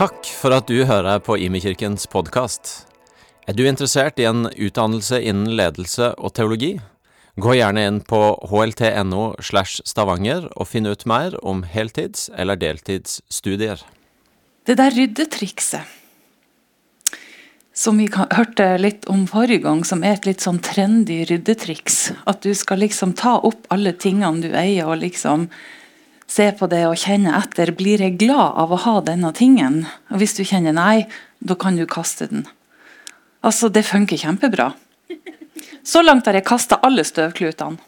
Takk for at du hører på Imekirkens podkast. Er du interessert i en utdannelse innen ledelse og teologi? Gå gjerne inn på hlt.no slash stavanger og finn ut mer om heltids- eller deltidsstudier. Det der ryddetrikset som vi hørte litt om forrige gang, som er et litt sånn trendy ryddetriks. At du skal liksom ta opp alle tingene du eier og liksom se på det og kjenne etter. Blir jeg glad av å ha denne tingen? Og hvis du kjenner nei, da kan du kaste den. Altså, det funker kjempebra. Så langt har jeg kasta alle støvklutene.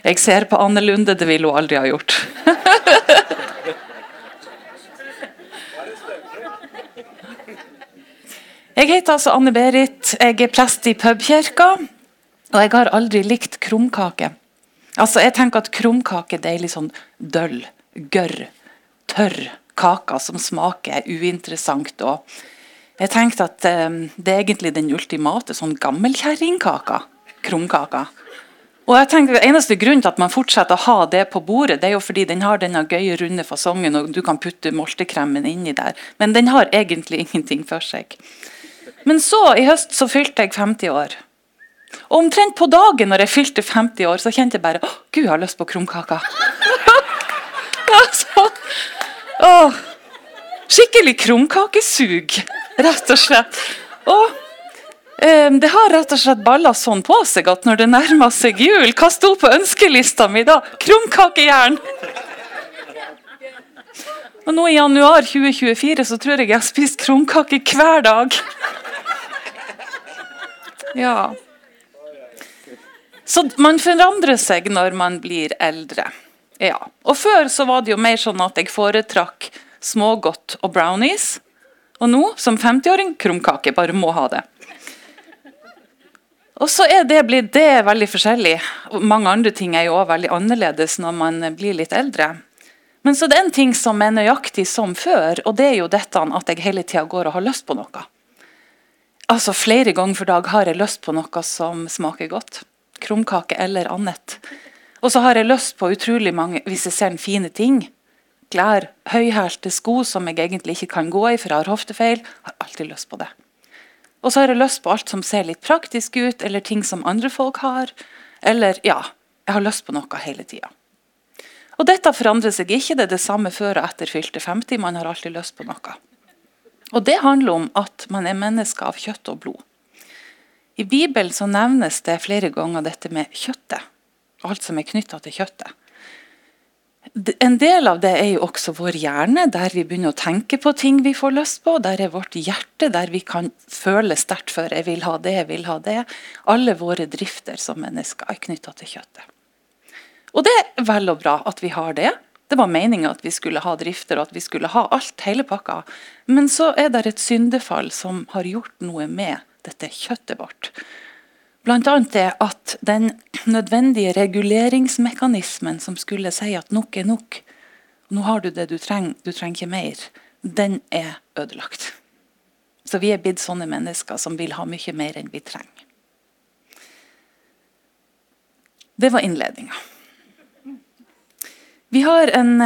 Jeg ser på Anne Lunde, det ville hun aldri ha gjort. Jeg heter altså Anne-Berit, jeg er prest i pubkirka, og jeg har aldri likt krumkake. Altså, jeg tenker at Krumkake det er litt sånn døll, gørr, tørr kake som smaker uinteressant. og Jeg tenkte at um, det er egentlig den ultimate sånn gammelkjerringkaka. Krumkaka. Og jeg tenker Eneste grunn til at man fortsetter å ha det på bordet, det er jo fordi den har denne gøye, runde fasongen, og du kan putte moltekremen inni der. Men den har egentlig ingenting for seg. Men så, i høst, så fylte jeg 50 år. Og omtrent på dagen når jeg fylte 50 år, så kjente jeg bare Å, Gud, jeg har lyst på krumkaker. altså, å, skikkelig krumkakesug, rett og slett. Og um, det har rett og slett balla sånn på seg at når det nærmer seg jul, hva sto på ønskelista mi da? Krumkakejern! Og nå i januar 2024 så tror jeg jeg har spist krumkake hver dag. Ja. Så man forandrer seg når man blir eldre. Ja. Og Før så var det jo mer sånn at jeg foretrakk smågodt og brownies. Og nå, som 50-åring, krumkake. Bare må ha det. Og så er det det veldig forskjellig. Mange andre ting er jo også veldig annerledes når man blir litt eldre. Men så det er en ting som er nøyaktig som før, og det er jo dette at jeg hele tida går og har lyst på noe. Altså Flere ganger for dag har jeg lyst på noe som smaker godt. Krumkake eller annet. Og så har jeg lyst på utrolig mange, hvis jeg ser en fine ting. Klær, høyhælte sko som jeg egentlig ikke kan gå i, for jeg har hoftefeil. Har alltid lyst på det. Og så har jeg lyst på alt som ser litt praktisk ut, eller ting som andre folk har. Eller ja, jeg har lyst på noe hele tida. Og dette forandrer seg ikke. Det er det samme før og etter fylte 50. Man har alltid lyst på noe. Og Det handler om at man er menneske av kjøtt og blod. I Bibelen så nevnes det flere ganger dette med kjøttet. Alt som er knytta til kjøttet. En del av det er jo også vår hjerne, der vi begynner å tenke på ting vi får lyst på. Der er vårt hjerte, der vi kan føle sterkt for 'jeg vil ha det, jeg vil ha det'. Alle våre drifter som mennesker er knytta til kjøttet. Og det er vel og bra at vi har det. Det var meninga at vi skulle ha drifter og at vi skulle ha alt, hele pakka. Men så er det et syndefall som har gjort noe med dette kjøttet vårt. Bl.a. det at den nødvendige reguleringsmekanismen som skulle si at nok er nok, nå har du det du trenger, du trenger ikke mer, den er ødelagt. Så vi er blitt sånne mennesker som vil ha mye mer enn vi trenger. Det var innledninga. Vi har en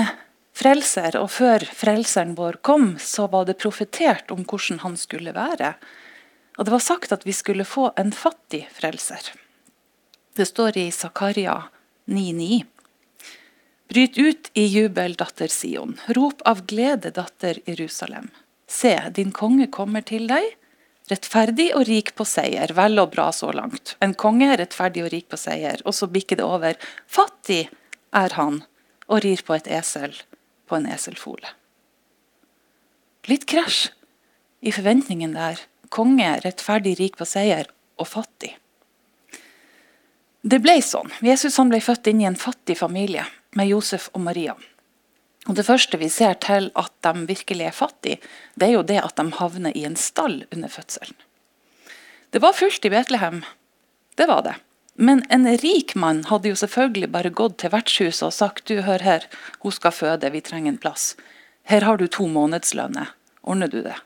frelser, og før frelseren vår kom, så var det profetert om hvordan han skulle være. Og det var sagt at vi skulle få en fattig frelser. Det står i Zakaria 9,9. Bryt ut i jubel, datter Sion. Rop av glede, datter Jerusalem. Se, din konge kommer til deg, rettferdig og rik på seier. Vel og bra så langt. En konge er rettferdig og rik på seier. Og så bikker det over. Fattig er han og rir på et esel på en eselfole. Litt krasj i forventningen der. Konge, rettferdig, rik på seier og fattig. Det ble sånn. Jesus ble født inn i en fattig familie med Josef og Maria. Og Det første vi ser til at de virkelig er fattige, det er jo det at de havner i en stall under fødselen. Det var fullt i Betlehem. Det var det. Men en rik mann hadde jo selvfølgelig bare gått til vertshuset og sagt du, hør her, hun skal føde, vi trenger en plass. Her har du to månedslønner, ordner du det?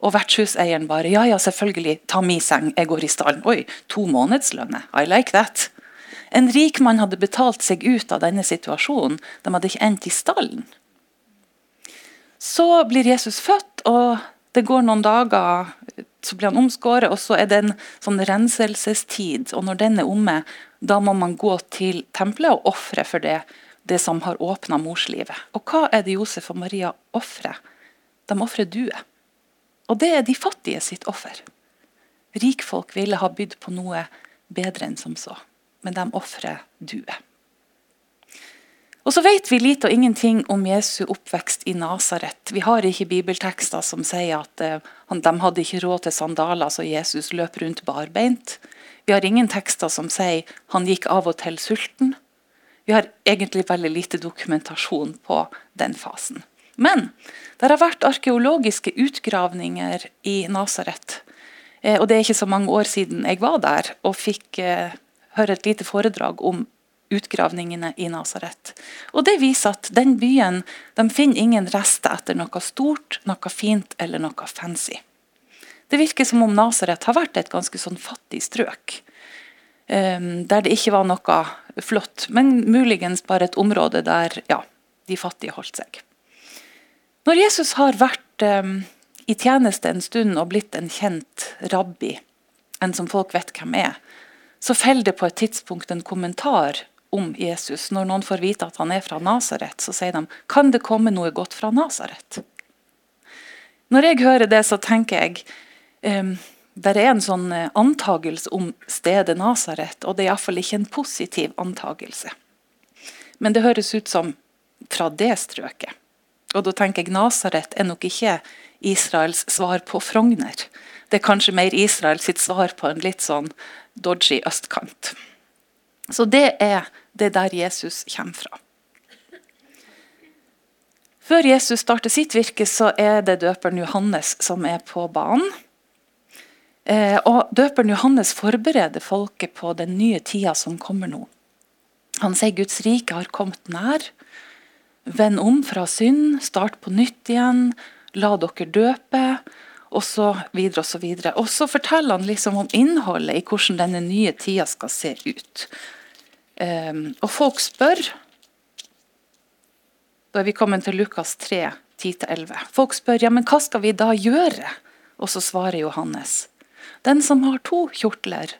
Og vertshuseieren bare ja, ja, selvfølgelig, ta mi seng, jeg går i stallen. Oi, to månedslønner, I like that. En rik mann hadde betalt seg ut av denne situasjonen. De hadde ikke endt i stallen. Så blir Jesus født, og det går noen dager, så blir han omskåret, og så er det en sånn renselsestid. Og når den er omme, da må man gå til tempelet og ofre for det, det som har åpna morslivet. Og hva er det Josef og Maria ofrer? De ofrer duer. Og det er de fattige sitt offer. Rikfolk ville ha bydd på noe bedre enn som så men de ofrer due. Og så vet vi lite og ingenting om Jesu oppvekst i Nasaret. Vi har ikke bibeltekster som sier at uh, de hadde ikke råd til sandaler, så Jesus løp rundt barbeint. Vi har ingen tekster som sier han gikk av og til sulten. Vi har egentlig veldig lite dokumentasjon på den fasen. Men det har vært arkeologiske utgravninger i Nasaret. Eh, og det er ikke så mange år siden jeg var der og fikk eh, høre et lite foredrag om utgravningene i Nasaret. Og Det viser at den byen de finner ingen rester etter noe stort, noe fint eller noe fancy. Det virker som om Nasaret har vært et ganske sånn fattig strøk. Um, der det ikke var noe flott, men muligens bare et område der ja, de fattige holdt seg. Når Jesus har vært um, i tjeneste en stund og blitt en kjent rabbi, en som folk vet hvem er, så faller det på et tidspunkt en kommentar om Jesus. Når noen får vite at han er fra Nasaret, så sier de kan det komme noe godt fra Nasaret. Når jeg hører det, så tenker jeg um, det er en sånn eh, antagelse om stedet Nasaret, og det er iallfall ikke en positiv antagelse. Men det høres ut som fra det strøket. Og da tenker jeg Nasaret er nok ikke Israels svar på Frogner. Det er kanskje mer Israels svar på en litt sånn dodgy østkant. Så det er det der Jesus kommer fra. Før Jesus starter sitt virke, så er det døperen Johannes som er på banen. Eh, og Døperen Johannes forbereder folket på den nye tida som kommer nå. Han sier Guds rike har kommet nær. Vend om fra synd, start på nytt igjen. La dere døpe og så videre og så videre. Og så forteller han liksom om innholdet i hvordan denne nye tida skal se ut. Um, og folk spør Da er vi kommet til Lukas 3, 10-11. Folk spør ja, men hva skal vi da gjøre? Og så svarer Johannes. Den som har to kjortler,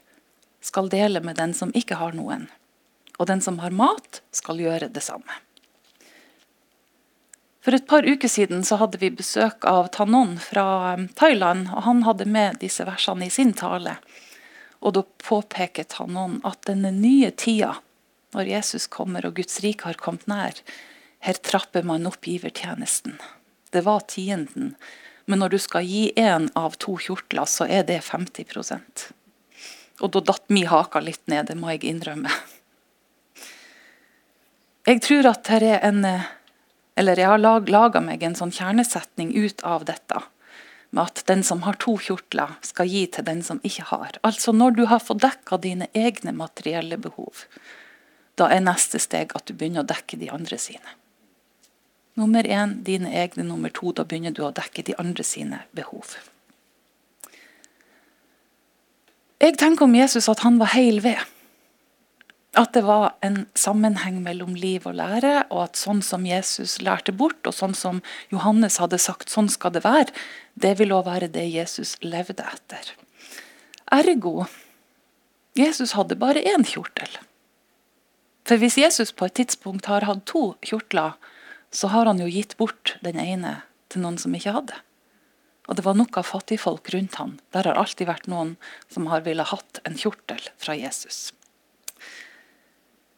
skal dele med den som ikke har noen. Og den som har mat, skal gjøre det samme. For et par uker siden så hadde vi besøk av Tanon fra um, Thailand. og Han hadde med disse versene i sin tale. Og Da påpeker Tanon at denne nye tida, når Jesus kommer og Guds rike har kommet nær, her trapper man opp givertjenesten. Det var tienden. Men når du skal gi én av to kjortler, så er det 50% Og da datt mi haka litt ned, det må jeg innrømme. Jeg tror at her er en eller jeg har lag, laga meg en sånn kjernesetning ut av dette. Med at den som har to kjortler, skal gi til den som ikke har. Altså når du har fått dekka dine egne materielle behov, da er neste steg at du begynner å dekke de andre sine. Nummer én dine egne, nummer to da begynner du å dekke de andre sine behov. Jeg tenker om Jesus at han var heil ved. At det var en sammenheng mellom liv og lære, og at sånn som Jesus lærte bort, og sånn som Johannes hadde sagt sånn skal det være, det vil òg være det Jesus levde etter. Ergo Jesus hadde bare én kjortel. For hvis Jesus på et tidspunkt har hatt to kjortler, så har han jo gitt bort den ene til noen som ikke hadde. Og det var nok av fattigfolk rundt han. Der har alltid vært noen som har ville hatt en kjortel fra Jesus.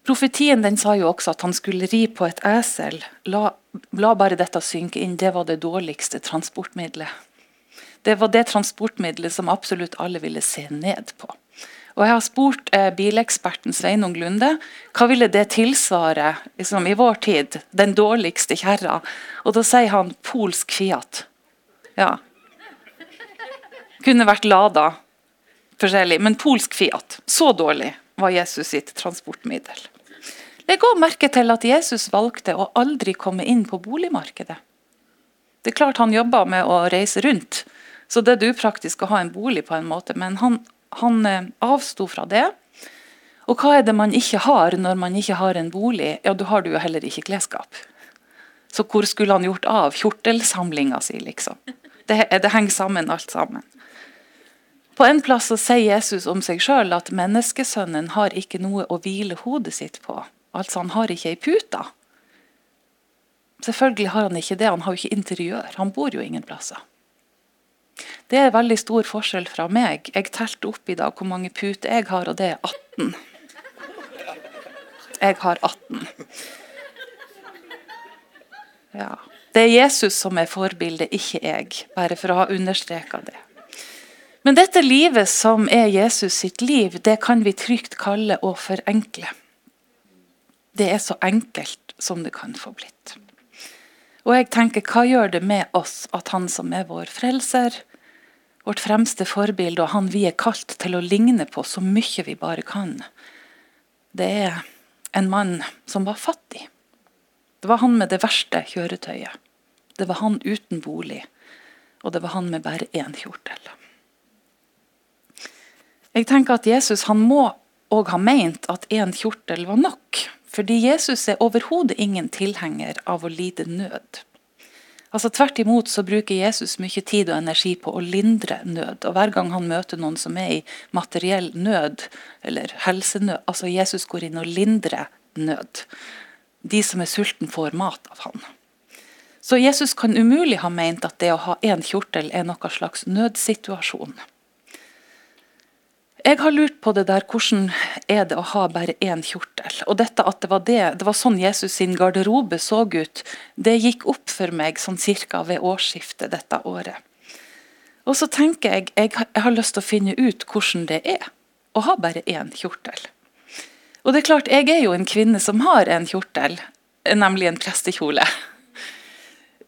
Profetien den sa jo også at han skulle ri på et esel. La, la, bare dette synke inn. Det var det dårligste transportmiddelet. Det var det transportmiddelet som absolutt alle ville se ned på. Og Jeg har spurt eh, bileksperten Sveinung Lunde hva ville det tilsvare liksom, i vår tid, den dårligste kjerra. Og Da sier han polsk Fiat. Ja. Kunne vært Lada forskjellig, men polsk Fiat. Så dårlig var Jesus sitt transportmiddel. Legg òg merke til at Jesus valgte å aldri komme inn på boligmarkedet. Det er klart Han jobba med å reise rundt, Så det er upraktisk å ha en bolig, på en måte, men han, han eh, avsto fra det. Og hva er det man ikke har når man ikke har en bolig? Ja, da har du jo heller ikke klesskap. Så hvor skulle han gjort av kjortelsamlinga si, liksom? Det, det, henger sammen, alt sammen. På en plass så sier Jesus om seg sjøl at menneskesønnen har ikke noe å hvile hodet sitt på. Altså, han har ikke ei pute. Selvfølgelig har han ikke det, han har jo ikke interiør. Han bor jo ingen plasser. Det er veldig stor forskjell fra meg. Jeg telte opp i dag hvor mange puter jeg har, og det er 18. Jeg har 18. Ja. Det er Jesus som er forbildet, ikke jeg. Bare for å ha understreka det. Men dette livet som er Jesus sitt liv, det kan vi trygt kalle å forenkle. Det er så enkelt som det kan få blitt. Og jeg tenker, hva gjør det med oss at han som er vår frelser, vårt fremste forbilde, og han vi er kalt til å ligne på så mye vi bare kan, det er en mann som var fattig. Det var han med det verste kjøretøyet. Det var han uten bolig. Og det var han med bare én kjortel. Jeg tenker at Jesus han må òg ha meint at én kjortel var nok. Fordi Jesus er overhodet ingen tilhenger av å lide nød. Altså Tvert imot så bruker Jesus mye tid og energi på å lindre nød. Og Hver gang han møter noen som er i materiell nød, eller helsenød altså Jesus går inn og lindrer nød. De som er sulten, får mat av han. Så Jesus kan umulig ha meint at det å ha én kjortel er noen slags nødsituasjon. Jeg har lurt på det der, hvordan er det å ha bare én kjortel? Og dette at det var, det, det var sånn Jesus sin garderobe så ut, det gikk opp for meg sånn cirka ved årsskiftet dette året. Og så tenker jeg jeg, jeg har lyst til å finne ut hvordan det er å ha bare én kjortel. Og det er klart, jeg er jo en kvinne som har en kjortel, nemlig en prestekjole.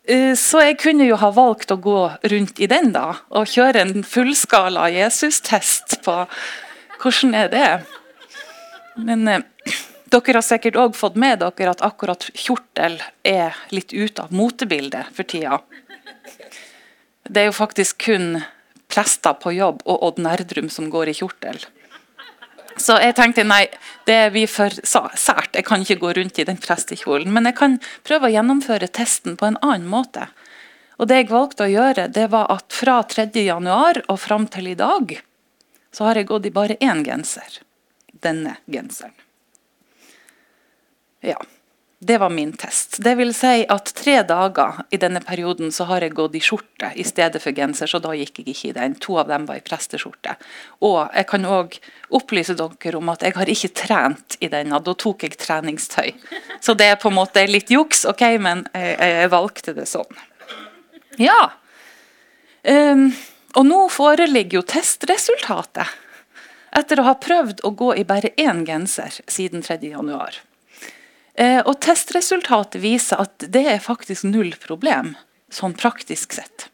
Eh, så jeg kunne jo ha valgt å gå rundt i den da, og kjøre en fullskala Jesus-test på hvordan er det Men eh, dere har sikkert òg fått med dere at akkurat kjortel er litt ute av motebildet for tida. Det er jo faktisk kun prester på jobb og Odd Nerdrum som går i kjortel. Så jeg tenkte nei, det blir for sært. Jeg kan ikke gå rundt i den prestekjolen. Men jeg kan prøve å gjennomføre testen på en annen måte. Og det jeg valgte å gjøre, det var at fra 3. januar og fram til i dag, så har jeg gått i bare én genser. Denne genseren. Ja. Det var min test. Det vil si at tre dager i denne perioden så har jeg gått i skjorte i stedet for genser, så da gikk jeg ikke i den. To av dem var i presteskjorte. Og jeg kan òg opplyse dere om at jeg har ikke trent i denne, da tok jeg treningstøy. Så det er på en måte litt juks, ok, men jeg, jeg valgte det sånn. Ja. Um, og nå foreligger jo testresultatet. Etter å ha prøvd å gå i bare én genser siden 3. januar. Eh, og Testresultatet viser at det er faktisk null problem, sånn praktisk sett.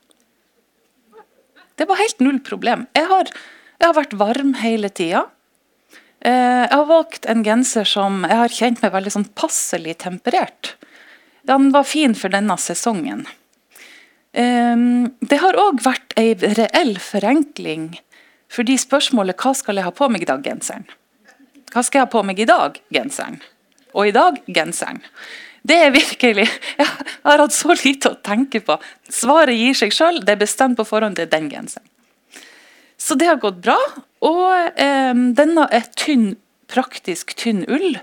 Det var helt null problem. Jeg har, jeg har vært varm hele tida. Eh, jeg har valgt en genser som jeg har kjent meg veldig sånn passelig temperert. Den var fin for denne sesongen. Eh, det har òg vært ei reell forenkling fordi spørsmålet hva skal jeg ha på meg i dag, genseren? Hva skal jeg ha på meg i dag, genseren? Og i dag genseren. Det er virkelig Jeg har hatt så lite å tenke på. Svaret gir seg sjøl. Det er bestemt på forhånd. Det er den genseren. Så det har gått bra. Og eh, denne er tynn, praktisk tynn ull.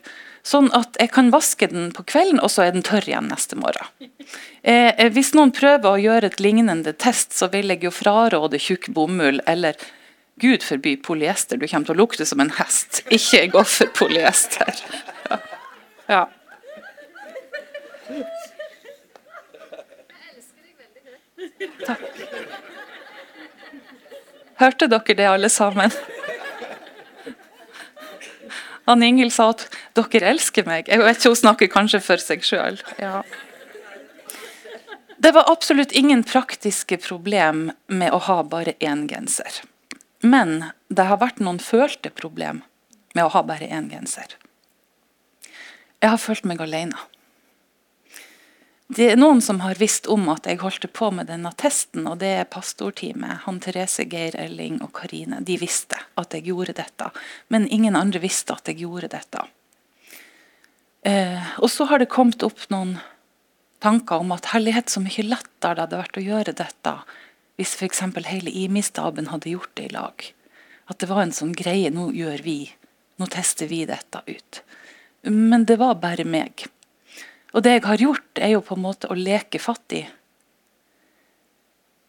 Sånn at jeg kan vaske den på kvelden, og så er den tørr igjen neste morgen. Eh, eh hvis noen prøver å gjøre et lignende test, så vil jeg jo fraråde tjukk bomull eller Gud forby polyester. Du kommer til å lukte som en hest. Ikke gå for polyester. Ja. Takk. Hørte dere det, alle sammen? Ann Ingel sa at 'dere elsker meg'. Jeg vet ikke, Hun snakker kanskje for seg sjøl. Ja. Det var absolutt ingen praktiske problem med å ha bare én genser. Men det har vært noen følte problem med å ha bare én genser. Jeg har følt meg alene. Det er noen som har visst om at jeg holdt på med denne testen, og det er pastorteamet. Han Therese, Geir Elling og Karine. De visste at jeg gjorde dette, men ingen andre visste at jeg gjorde dette. Eh, og så har det kommet opp noen tanker om at herlighet så mye lettere det hadde vært å gjøre dette hvis f.eks. hele IMI-staben hadde gjort det i lag. At det var en sånn greie nå gjør vi, nå tester vi dette ut. Men det var bare meg. Og det jeg har gjort, er jo på en måte å leke fattig.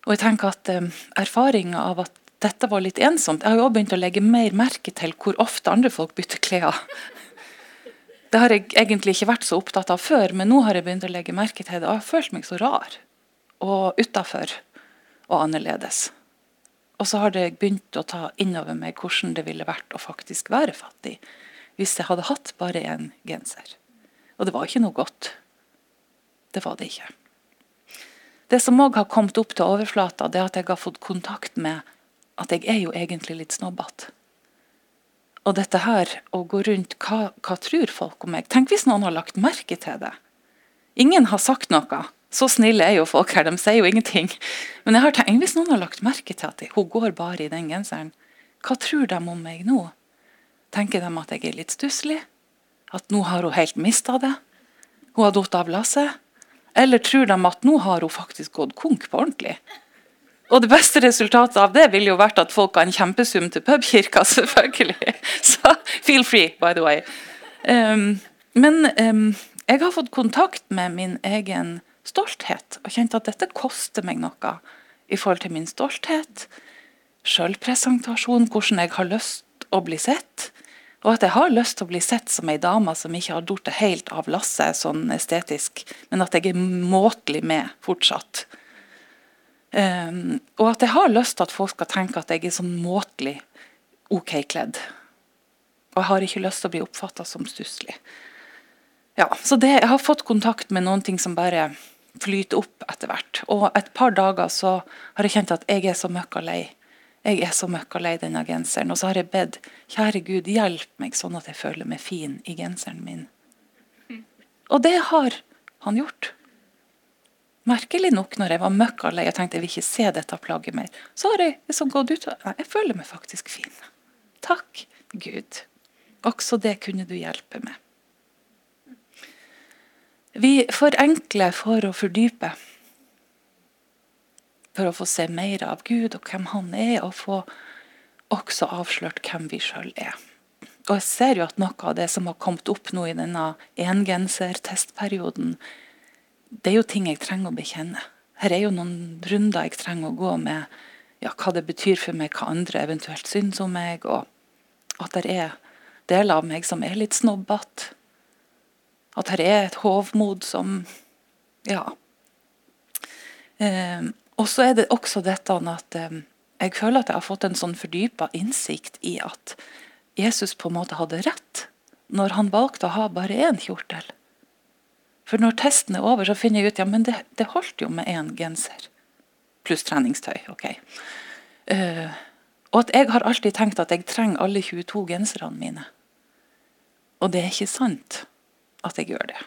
Og jeg tenker at um, erfaringa av at dette var litt ensomt Jeg har jo også begynt å legge mer merke til hvor ofte andre folk bytter klær. Det har jeg egentlig ikke vært så opptatt av før, men nå har jeg begynt å legge merke til det. Og jeg har følt meg så rar og utafor og annerledes. Og så har det begynt å ta innover meg hvordan det ville vært å faktisk være fattig hvis jeg hadde hatt bare én genser. Og det var ikke noe godt. Det var det ikke. Det som òg har kommet opp til overflata, det er at jeg har fått kontakt med at jeg er jo egentlig litt snobbete. Og dette her, å gå rundt hva, hva tror folk om meg? Tenk hvis noen har lagt merke til det. Ingen har sagt noe. Så snille er jo folk her, de sier jo ingenting. Men jeg har tenkt, hvis noen har lagt merke til at hun går bare i den genseren, hva tror de om meg nå? Tenker de at jeg er litt stusslig? At nå har hun helt mista det? Hun har falt av lasset? Eller tror de at nå har hun faktisk gått konk på ordentlig? Og det beste resultatet av det ville jo vært at folk har en kjempesum til pubkirka, selvfølgelig. Så feel free, by the way. Um, men um, jeg har fått kontakt med min egen stolthet og kjent at dette koster meg noe i forhold til min stolthet, sjølpresentasjon, hvordan jeg har lyst å bli sett. Og at jeg har lyst til å bli sett som ei dame som ikke har gjort det helt av lasset sånn estetisk, men at jeg er måtelig med fortsatt. Um, og at jeg har lyst til at folk skal tenke at jeg er sånn måtelig OK kledd. Og jeg har ikke lyst til å bli oppfatta som stusslig. Ja, så det, Jeg har fått kontakt med noen ting som bare flyter opp etter hvert. Og et par dager så har jeg kjent at jeg er så møkka lei jeg er så møkkalei denne genseren. Og så har jeg bedt kjære Gud, hjelp meg sånn at jeg føler meg fin i genseren min. Og det har han gjort. Merkelig nok, når jeg var møkkalei og tenkte jeg vil ikke se dette plagget mer, så har jeg liksom gått ut og Nei, jeg føler meg faktisk fin. Takk, Gud. Også det kunne du hjelpe med. Vi forenkler for å fordype for å få se mer av Gud og hvem han er, og få også avslørt hvem vi sjøl er. Og jeg ser jo at noe av det som har kommet opp nå i denne engenser-testperioden, det er jo ting jeg trenger å bekjenne. Her er jo noen runder jeg trenger å gå med ja, hva det betyr for meg, hva andre eventuelt syns om meg, og at det er deler av meg som er litt snobbete. At det er et hovmod som Ja. Eh, og så er det også dette at eh, jeg føler at jeg har fått en sånn fordypa innsikt i at Jesus på en måte hadde rett når han valgte å ha bare én kjortel. For når testen er over, så finner jeg ut ja, men det, det holdt jo med én genser. Pluss treningstøy. ok. Uh, og at jeg har alltid tenkt at jeg trenger alle 22 genserne mine. Og det er ikke sant at jeg gjør det.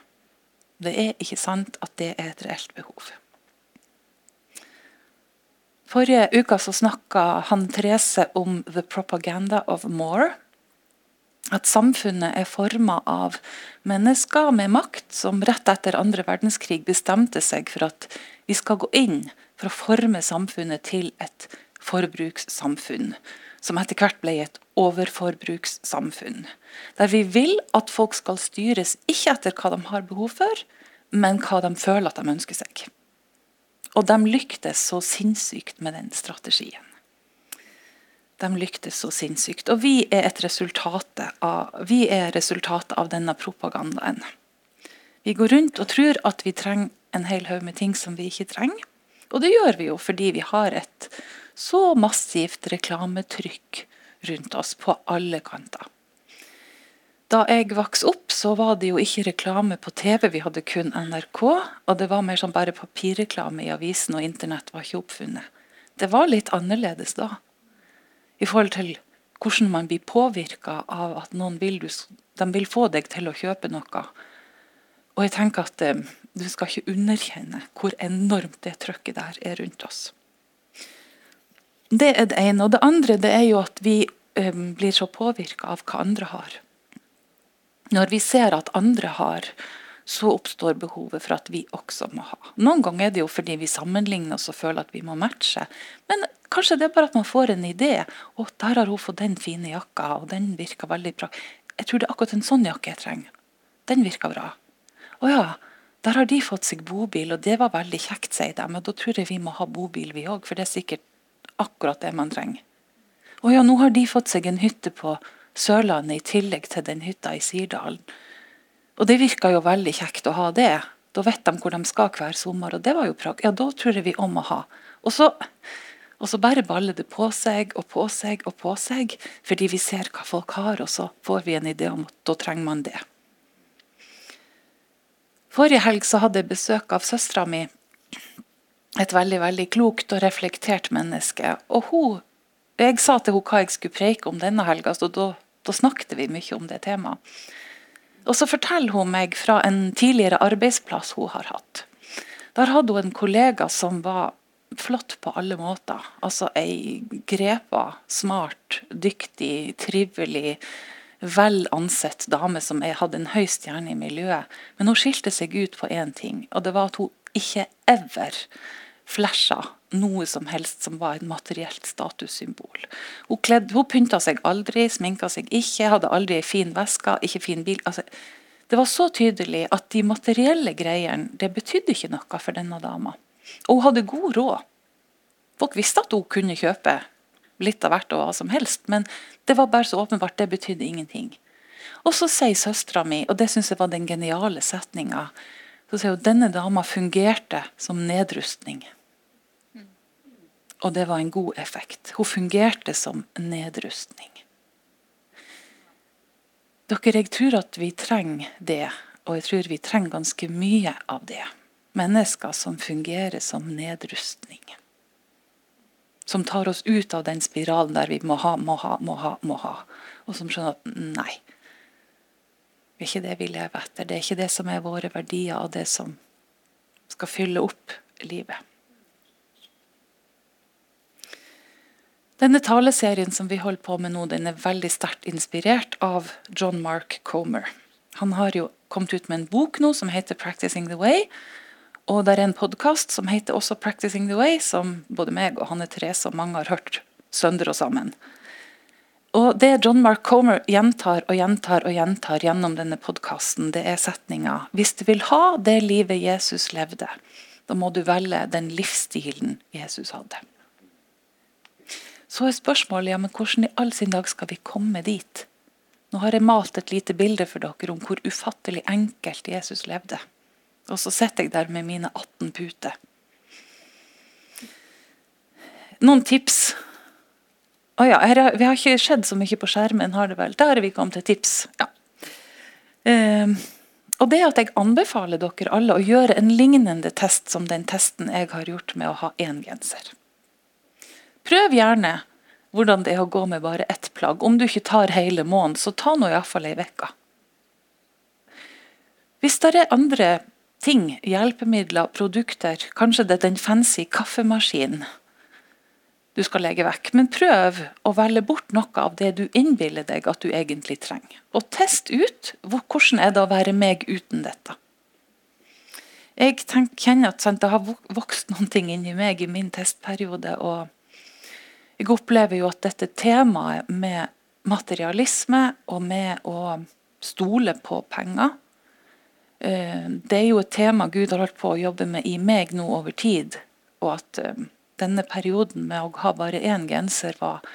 Det er ikke sant at det er et reelt behov. Forrige uke så snakka han Therese om 'the propaganda of more'. At samfunnet er forma av mennesker med makt som rett etter andre verdenskrig bestemte seg for at vi skal gå inn for å forme samfunnet til et forbrukssamfunn. Som etter hvert ble et overforbrukssamfunn. Der vi vil at folk skal styres ikke etter hva de har behov for, men hva de føler at de ønsker seg. Og de lyktes så sinnssykt med den strategien. De lyktes så sinnssykt. Og vi er et resultat av, vi er resultatet av denne propagandaen. Vi går rundt og tror at vi trenger en hel haug med ting som vi ikke trenger. Og det gjør vi jo fordi vi har et så massivt reklametrykk rundt oss på alle kanter. Da jeg vokste opp, så var det jo ikke reklame på TV, vi hadde kun NRK. Og det var mer sånn bare papirreklame i avisen, og internett var ikke oppfunnet. Det var litt annerledes da. I forhold til hvordan man blir påvirka av at noen vil, du, de vil få deg til å kjøpe noe. Og jeg tenker at eh, du skal ikke underkjenne hvor enormt det trøkket der er rundt oss. Det er det ene. Og det andre det er jo at vi eh, blir så påvirka av hva andre har. Når vi ser at andre har, så oppstår behovet for at vi også må ha. Noen ganger er det jo fordi vi sammenligner oss og føler at vi må matche. Men kanskje det er bare at man får en idé. Å, der har hun fått den fine jakka, og den virker veldig bra. Jeg tror det er akkurat en sånn jakke jeg trenger. Den virker bra. Å ja, der har de fått seg bobil, og det var veldig kjekt, sier de. Men da tror jeg vi må ha bobil, vi òg, for det er sikkert akkurat det man trenger. Å ja, nå har de fått seg en hytte på Sørlandet i tillegg til den hytta i Sirdalen. Og det virka jo veldig kjekt å ha det. Da vet de hvor de skal hver sommer, og det var jo prag. Ja, da tror jeg vi om å ha. Og så, og så bare baller det på seg og på seg og på seg, fordi vi ser hva folk har, og så får vi en idé om at da trenger man det. Forrige helg så hadde jeg besøk av søstera mi. Et veldig veldig klokt og reflektert menneske. Og hun, Jeg sa til henne hva jeg skulle preike om denne helga, så da, da snakket vi mye om det temaet. Og så forteller hun meg fra en tidligere arbeidsplass hun har hatt. Der hadde hun en kollega som var flott på alle måter. Altså ei grepa, smart, dyktig, trivelig, vel ansett dame som hadde en høy stjerne i miljøet. Men hun skilte seg ut på én ting, og det var at hun ikke ever flasha noe som helst som var et materielt statussymbol. Hun, kledd, hun pynta seg aldri, sminka seg ikke, hadde aldri ei fin veske, ikke fin bil. Altså, det var så tydelig at de materielle greiene det betydde ikke noe for denne dama. Og hun hadde god råd. Folk visste at hun kunne kjøpe litt av hvert og hva som helst, men det var bare så åpenbart, det betydde ingenting. Og så sier søstera mi, og det syns jeg var den geniale setninga, så sier hun denne dama fungerte som nedrustning. Og det var en god effekt. Hun fungerte som nedrustning. Dere, jeg tror at vi trenger det, og jeg tror vi trenger ganske mye av det. Mennesker som fungerer som nedrustning. Som tar oss ut av den spiralen der vi må ha, må ha, må ha, må ha. Og som skjønner at nei, det er ikke det vi lever etter. Det er ikke det som er våre verdier, og det som skal fylle opp livet. Denne taleserien som vi holder på med nå, den er veldig sterkt inspirert av John Mark Comer. Han har jo kommet ut med en bok nå som heter 'Practicing the Way'. Og det er en podkast som heter også 'Practicing the Way', som både meg og Hanne Therese og mange har hørt sønder og sammen. Og Det John Mark Comer gjentar og gjentar og gjentar gjennom denne podkasten, er setninga 'Hvis du vil ha det livet Jesus levde, da må du velge den livsstilen Jesus hadde'. Så er spørsmålet ja, men hvordan i all sin dag skal vi komme dit? Nå har jeg malt et lite bilde for dere om hvor ufattelig enkelt Jesus levde. Og så sitter jeg der med mine 18 puter. Noen tips. Å ja, her, vi har ikke sett så mye på skjermen, har det vel? Der er vi kommet til tips. Ja. Um, og det at jeg anbefaler dere alle å gjøre en lignende test som den testen jeg har gjort med å ha én genser. Prøv gjerne hvordan det er å gå med bare ett plagg. Om du ikke tar hele måneden, så ta nå iallfall ei uke. Hvis det er andre ting, hjelpemidler, produkter, kanskje det er den fancy kaffemaskinen du skal legge vekk, men prøv å velge bort noe av det du innbiller deg at du egentlig trenger. Og test ut hvordan er det å være meg uten dette. Jeg tenker, kjenner at sant, det har vokst noen ting inni meg i min testperiode. og jeg opplever jo at dette temaet med materialisme og med å stole på penger eh, Det er jo et tema Gud har holdt på å jobbe med i meg nå over tid. Og at eh, denne perioden med å ha bare én genser var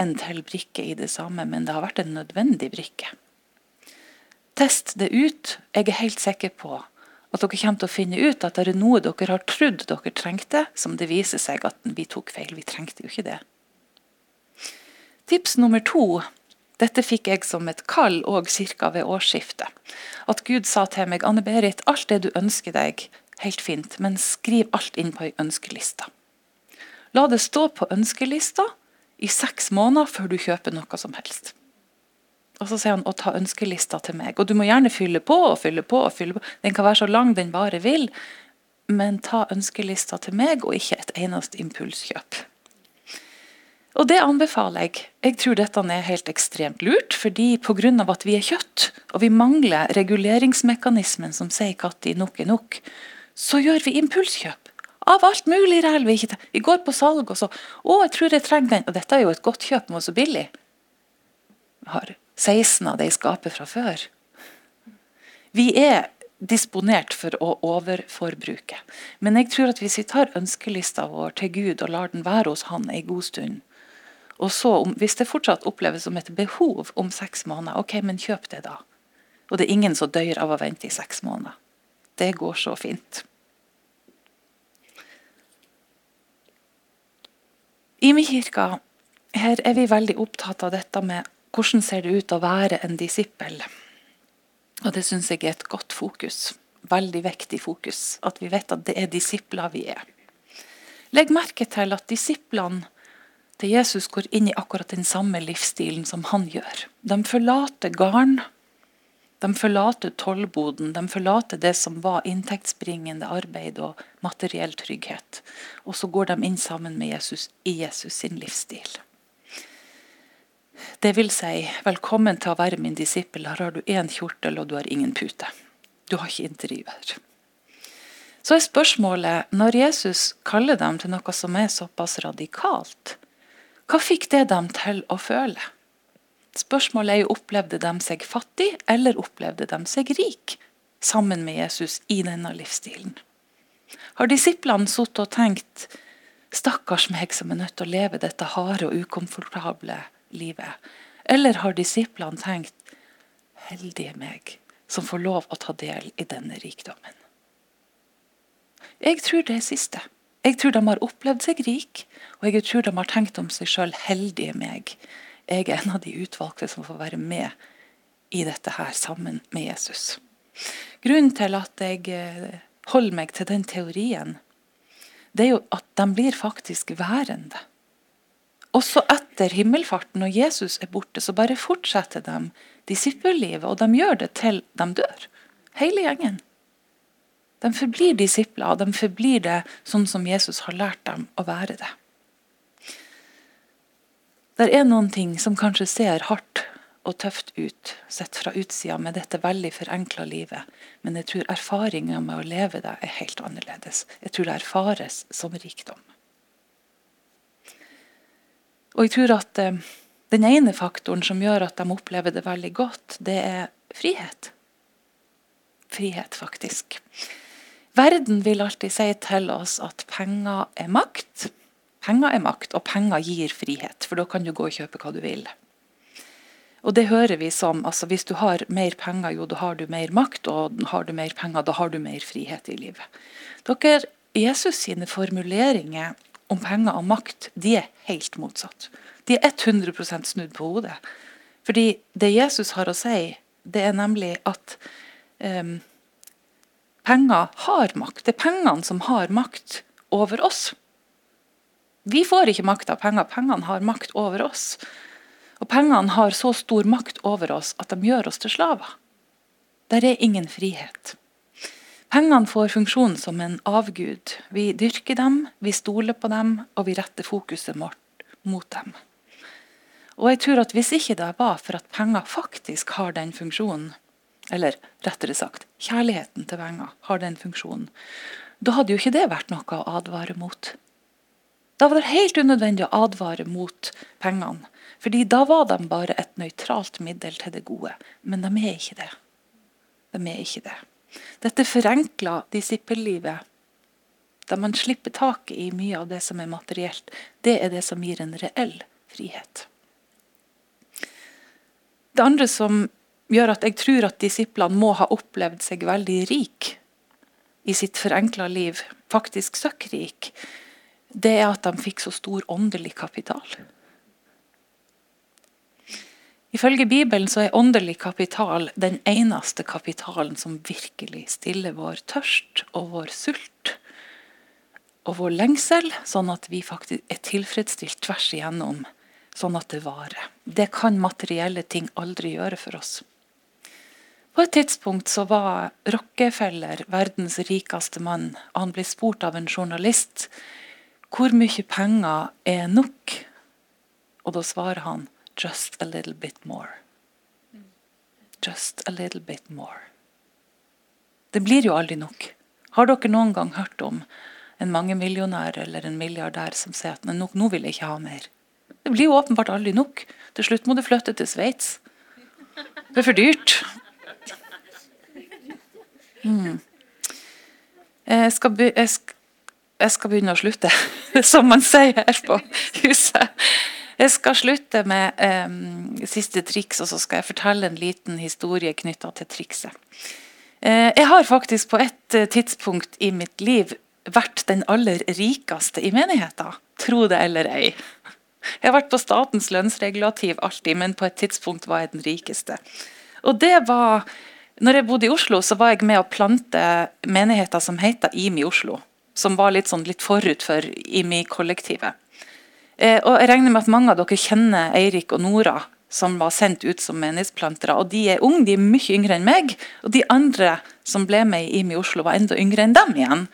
en til brikke i det samme, men det har vært en nødvendig brikke. Test det ut. Jeg er helt sikker på at dere kommer til å finne ut at det er noe dere har trodd dere trengte, som det viser seg at vi tok feil. Vi trengte jo ikke det. Tips nummer to. Dette fikk jeg som et kall og ca. ved årsskiftet. At Gud sa til meg Anne Berit, alt det du ønsker deg, helt fint, men skriv alt inn på ei ønskeliste. La det stå på ønskelista i seks måneder før du kjøper noe som helst. Og så sier han å ta ønskelista til meg. Og du må gjerne fylle på og fylle på. og fylle på. Den kan være så lang den bare vil, men ta ønskelista til meg, og ikke et eneste impulskjøp. Og det anbefaler jeg. Jeg tror dette er helt ekstremt lurt, fordi pga. at vi er kjøtt, og vi mangler reguleringsmekanismen som sier når nok er nok, så gjør vi impulskjøp. Av alt mulig ræl vi ikke Vi går på salg og så 'Å, jeg tror jeg trenger den.' Og dette er jo et godt kjøp, men så billig. Vi har 16 av det i skapet fra før. Vi er disponert for å overforbruke. Men jeg tror at hvis vi tar ønskelista vår til Gud og lar den være hos Han en god stund, og så, hvis det fortsatt oppleves som et behov om seks måneder, ok, men kjøp det da. Og det er ingen som dør av å vente i seks måneder. Det går så fint. I min kirke her er vi veldig opptatt av dette med hvordan ser det ut å være en disippel. Og det syns jeg er et godt fokus. Veldig viktig fokus. At vi vet at det er disipler vi er. Legg merke til at disiplene til Jesus går inn i akkurat den samme livsstilen som han gjør. De forlater garn de forlater tollboden, de forlater det som var inntektsbringende arbeid og materiell trygghet. Og så går de inn sammen med Jesus i Jesus sin livsstil. Det vil si, velkommen til å være min disippel. Her har du én kjortel, og du har ingen pute. Du har ikke intervjuer. Så er spørsmålet, når Jesus kaller dem til noe som er såpass radikalt, hva fikk det dem til å føle? Spørsmålet er jo opplevde de seg fattig, eller opplevde de seg rik sammen med Jesus i denne livsstilen? Har disiplene sittet og tenkt stakkars meg som er nødt til å leve dette harde og ukomfortable livet? Eller har disiplene tenkt heldige meg som får lov å ta del i denne rikdommen? Jeg tror det er siste. Jeg tror de har opplevd seg rik, og jeg tror de har tenkt om seg sjøl heldige meg jeg er en av de utvalgte som får være med i dette her sammen med Jesus. Grunnen til at jeg eh, holder meg til den teorien, det er jo at de blir faktisk værende. Også etter himmelfarten, når Jesus er borte, så bare fortsetter de disippellivet, og de gjør det til de dør. Hele gjengen. De forblir disipler, og de forblir det sånn som Jesus har lært dem å være det. Det er noen ting som kanskje ser hardt og tøft ut sett fra utsida med dette veldig forenkla livet, men jeg tror erfaringa med å leve det er helt annerledes. Jeg tror det erfares som rikdom. Og jeg tror at eh, den ene faktoren som gjør at de opplever det veldig godt, det er frihet. Frihet, faktisk. Verden vil alltid si til oss at penger er makt. Penger er makt, og penger gir frihet, for da kan du gå og kjøpe hva du vil. Og det hører vi som altså hvis du har mer penger, jo da har du mer makt, og har du mer penger, da har du mer frihet i livet. Dere, Jesus sine formuleringer om penger og makt, de er helt motsatt. De er 100% snudd på hodet. Fordi det Jesus har å si, det er nemlig at um, penger har makt. Det er pengene som har makt over oss. Vi får ikke makt av penger, pengene har makt over oss. Og pengene har så stor makt over oss at de gjør oss til slaver. Der er ingen frihet. Pengene får funksjon som en avgud. Vi dyrker dem, vi stoler på dem, og vi retter fokuset mot dem. Og jeg tror at Hvis ikke det var for at penger faktisk har den funksjonen, eller rettere sagt, kjærligheten til penger har den funksjonen, da hadde jo ikke det vært noe å advare mot. Da var det helt unødvendig å advare mot pengene. Fordi da var de bare et nøytralt middel til det gode. Men de er ikke det. De er ikke det. Dette forenkler disippellivet, da man slipper taket i mye av det som er materielt, det er det som gir en reell frihet. Det andre som gjør at jeg tror at disiplene må ha opplevd seg veldig rik i sitt forenkla liv, faktisk søkkrik, det er at de fikk så stor åndelig kapital. Ifølge Bibelen så er åndelig kapital den eneste kapitalen som virkelig stiller vår tørst og vår sult og vår lengsel, sånn at vi faktisk er tilfredsstilt tvers igjennom sånn at det varer. Det kan materielle ting aldri gjøre for oss. På et tidspunkt så var Rockefeller verdens rikeste mann. Han ble spurt av en journalist hvor mye penger er nok. Og da svarer han just a little bit more. Just a little bit more. Det blir jo aldri nok. Har dere noen gang hørt om en mangemillionær eller en milliardær som sier at nå, nå vil jeg ikke ha mer? Det blir jo åpenbart aldri nok. Til slutt må du flytte til Sveits. Det er for dyrt. Mm. Jeg, skal jeg, skal, begynne å slutte, som man sier her på huset. Jeg skal slutte med um, siste triks, og så skal jeg fortelle en liten historie knytta til trikset. Uh, jeg har faktisk på et uh, tidspunkt i mitt liv vært den aller rikeste i menigheten. Tro det eller ei. Jeg har vært på statens lønnsregulativ alltid, men på et tidspunkt var jeg den rikeste. Og det var når jeg bodde i Oslo, så var jeg med å plante menigheter som heter IMI Oslo. Som var litt, sånn, litt forut for IMI-kollektivet. Eh, og jeg regner med at mange av dere kjenner Eirik og Nora, som var sendt ut som menighetsplantere. og De er unge, de er mye yngre enn meg. Og de andre som ble med i IMI Oslo, var enda yngre enn dem igjen.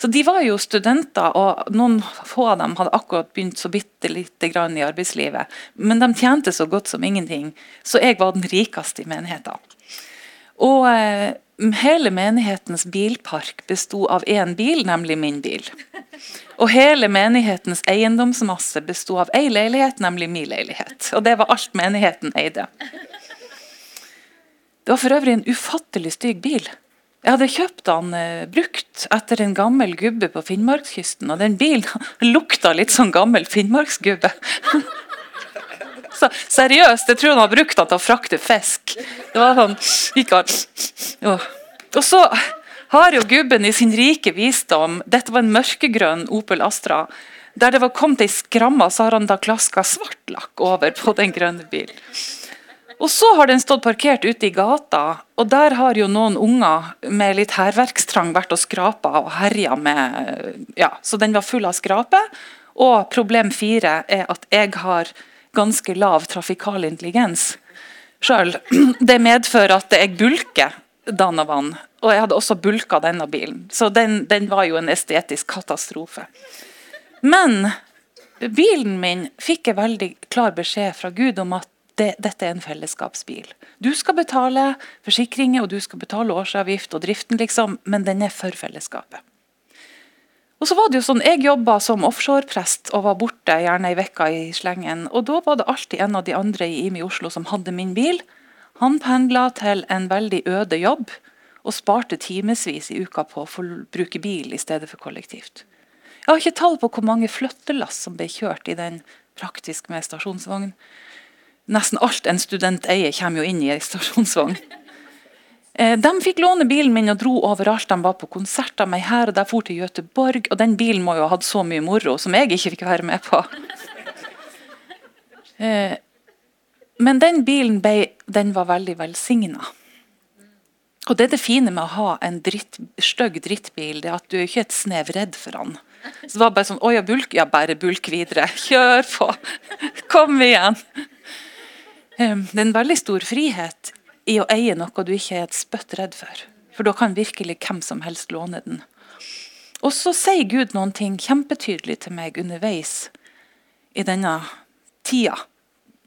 Så De var jo studenter, og noen få av dem hadde akkurat begynt så bitte lite grann i arbeidslivet. Men de tjente så godt som ingenting, så jeg var den rikeste i menigheten. Og eh, hele menighetens bilpark besto av én bil, nemlig min bil. Og hele menighetens eiendomsmasse besto av ei leilighet, nemlig min leilighet. Og det var alt menigheten eide. Det var for øvrig en ufattelig stygg bil. Jeg hadde kjøpt den eh, brukt etter en gammel gubbe på Finnmarkskysten, og den bilen lukta litt sånn gammel finnmarksgubbe. Så, seriøst, jeg tror han har brukt den til å frakte fisk. Det var sånn, gikk han. Ja. Og så har jo gubben i sin rike visdom Dette var en mørkegrønn Opel Astra. Der det var kommet ei skramme, så har han da klaska svartlakk over på den grønne bilen. Og så har den stått parkert ute i gata, og der har jo noen unger med litt hærverkstrang vært og skrapa og herja med Ja, så den var full av skrape. Og problem fire er at jeg har ganske lav trafikal intelligens sjøl. Det medfører at jeg bulker Danavan, og jeg hadde også bulka denne bilen. Så den, den var jo en estetisk katastrofe. Men bilen min fikk jeg veldig klar beskjed fra Gud om at det, dette er en fellesskapsbil. Du skal betale forsikringer og du skal betale årsavgift og driften, liksom, men den er for fellesskapet. Og så var det jo sånn, Jeg jobba som offshoreprest og var borte gjerne ei uke i slengen. og Da var det alltid en av de andre i IMI Oslo som hadde min bil. Han pendla til en veldig øde jobb og sparte timevis i uka på å bruke bil i stedet for kollektivt. Jeg har ikke tall på hvor mange flyttelass som ble kjørt i den praktisk med stasjonsvogn. Nesten alt en student eier, kommer jo inn i ei stasjonsvogn. Eh, de fikk låne bilen min og dro overalt. De var på konserter med her og der, for til Göteborg. Og den bilen må jo ha hatt så mye moro som jeg ikke fikk være med på. Eh, men den bilen ble, den var veldig velsigna. Og det er det fine med å ha en dritt, stygg drittbil, det er at du er ikke et snev redd for den. Så det var bare sånn Å ja, bulk? Ja, bare bulk videre. Kjør på! Kom igjen! Eh, det er en veldig stor frihet i å eie noe du ikke er et spøtt redd for. For da kan virkelig hvem som helst låne den. Og så sier Gud noen ting kjempetydelig til meg underveis i denne tida,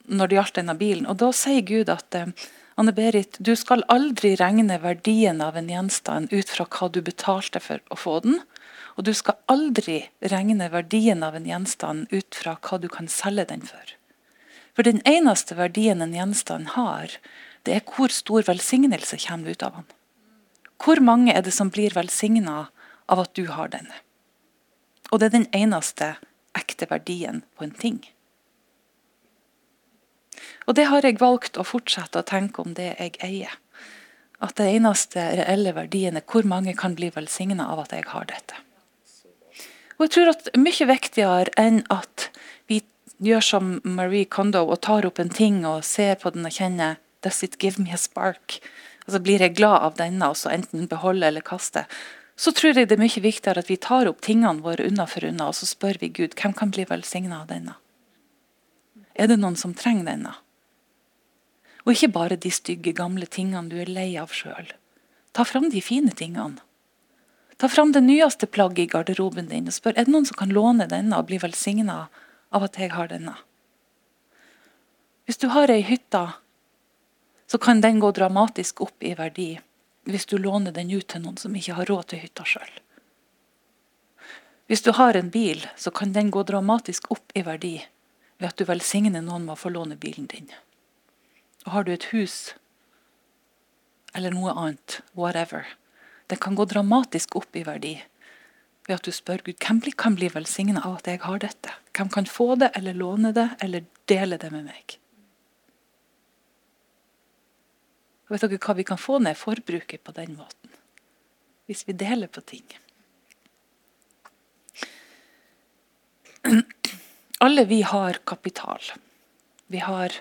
når det gjaldt denne bilen. Og da sier Gud at eh, Anne-Berit, du skal aldri regne verdien av en gjenstand ut fra hva du betalte for å få den. Og du skal aldri regne verdien av en gjenstand ut fra hva du kan selge den for. For den eneste verdien en gjenstand har, det er hvor stor velsignelse kommer ut av han. Hvor mange er det som blir velsigna av at du har denne? Og det er den eneste ekte verdien på en ting. Og det har jeg valgt å fortsette å tenke om det jeg eier. At det eneste reelle verdien er hvor mange kan bli velsigna av at jeg har dette. Og jeg tror at Mye viktigere enn at vi gjør som Marie Kondo og tar opp en ting og ser på den og kjenner Does it give me a spark? Altså Blir jeg glad av denne, og så enten beholde eller kaste? Så tror jeg det er mye viktigere at vi tar opp tingene våre unna for unna, og så spør vi Gud hvem kan bli velsigna av denne. Er det noen som trenger denne? Og ikke bare de stygge, gamle tingene du er lei av sjøl. Ta fram de fine tingene. Ta fram det nyeste plagget i garderoben din og spør er det noen som kan låne denne og bli velsigna av at jeg har denne. Hvis du har ei hytte, så kan den gå dramatisk opp i verdi hvis du låner den ut til noen som ikke har råd til hytta sjøl. Hvis du har en bil, så kan den gå dramatisk opp i verdi ved at du velsigner noen med å få låne bilen din. Og har du et hus eller noe annet, whatever, den kan gå dramatisk opp i verdi ved at du spør Gud hvem kan bli velsigna av at jeg har dette. Hvem kan få det, eller låne det, eller dele det med meg? Og vet dere hva Vi kan få ned forbruket på den måten. Hvis vi deler på ting. Alle vi har kapital. Vi har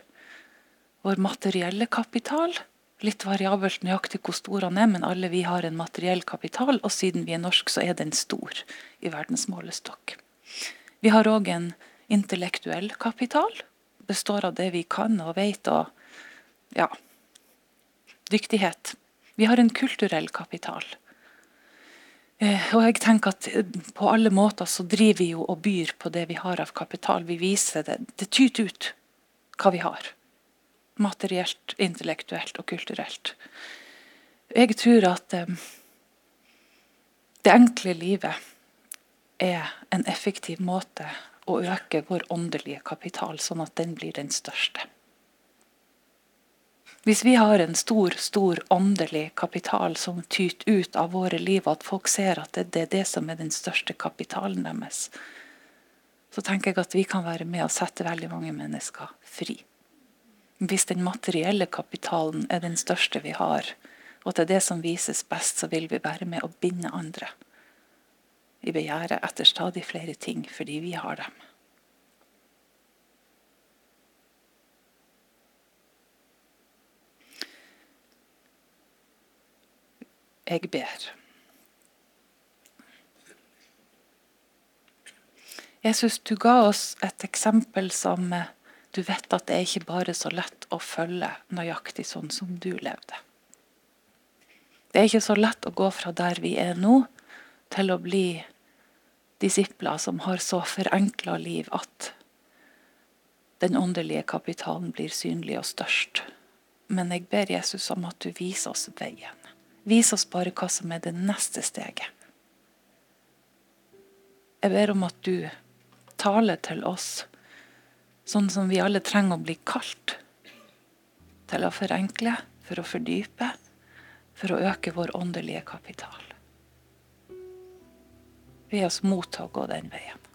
vår materielle kapital. Litt variabelt nøyaktig hvor stor han er, men alle vi har en materiell kapital. Og siden vi er norsk, så er den stor i verdens målestokk. Vi har òg en intellektuell kapital. Består av det vi kan og vet og ja, dyktighet. Vi har en kulturell kapital. Eh, og jeg tenker at eh, På alle måter så driver vi jo og byr på det vi har av kapital. Vi viser det. Det tyter ut hva vi har. Materielt, intellektuelt og kulturelt. Jeg tror at um, det enkle livet er en effektiv måte å øke vår åndelige kapital, sånn at den blir den største. Hvis vi har en stor, stor åndelig kapital som tyter ut av våre liv, og at folk ser at det, det er det som er den største kapitalen deres, så tenker jeg at vi kan være med og sette veldig mange mennesker fri. Hvis den materielle kapitalen er den største vi har, og at det er det som vises best, så vil vi være med å binde andre i begjæret etter stadig flere ting fordi vi har dem. Jeg ber. Jesus, du ga oss et eksempel som eh, du vet at det er ikke bare så lett å følge nøyaktig sånn som du levde. Det er ikke så lett å gå fra der vi er nå, til å bli disipler som har så forenkla liv at den åndelige kapitalen blir synlig og størst. Men jeg ber Jesus om at du viser oss veien. Vis oss bare hva som er det neste steget. Jeg ber om at du taler til oss sånn som vi alle trenger å bli kalt. Til å forenkle, for å fordype, for å øke vår åndelige kapital. Gi oss mot til å gå den veien.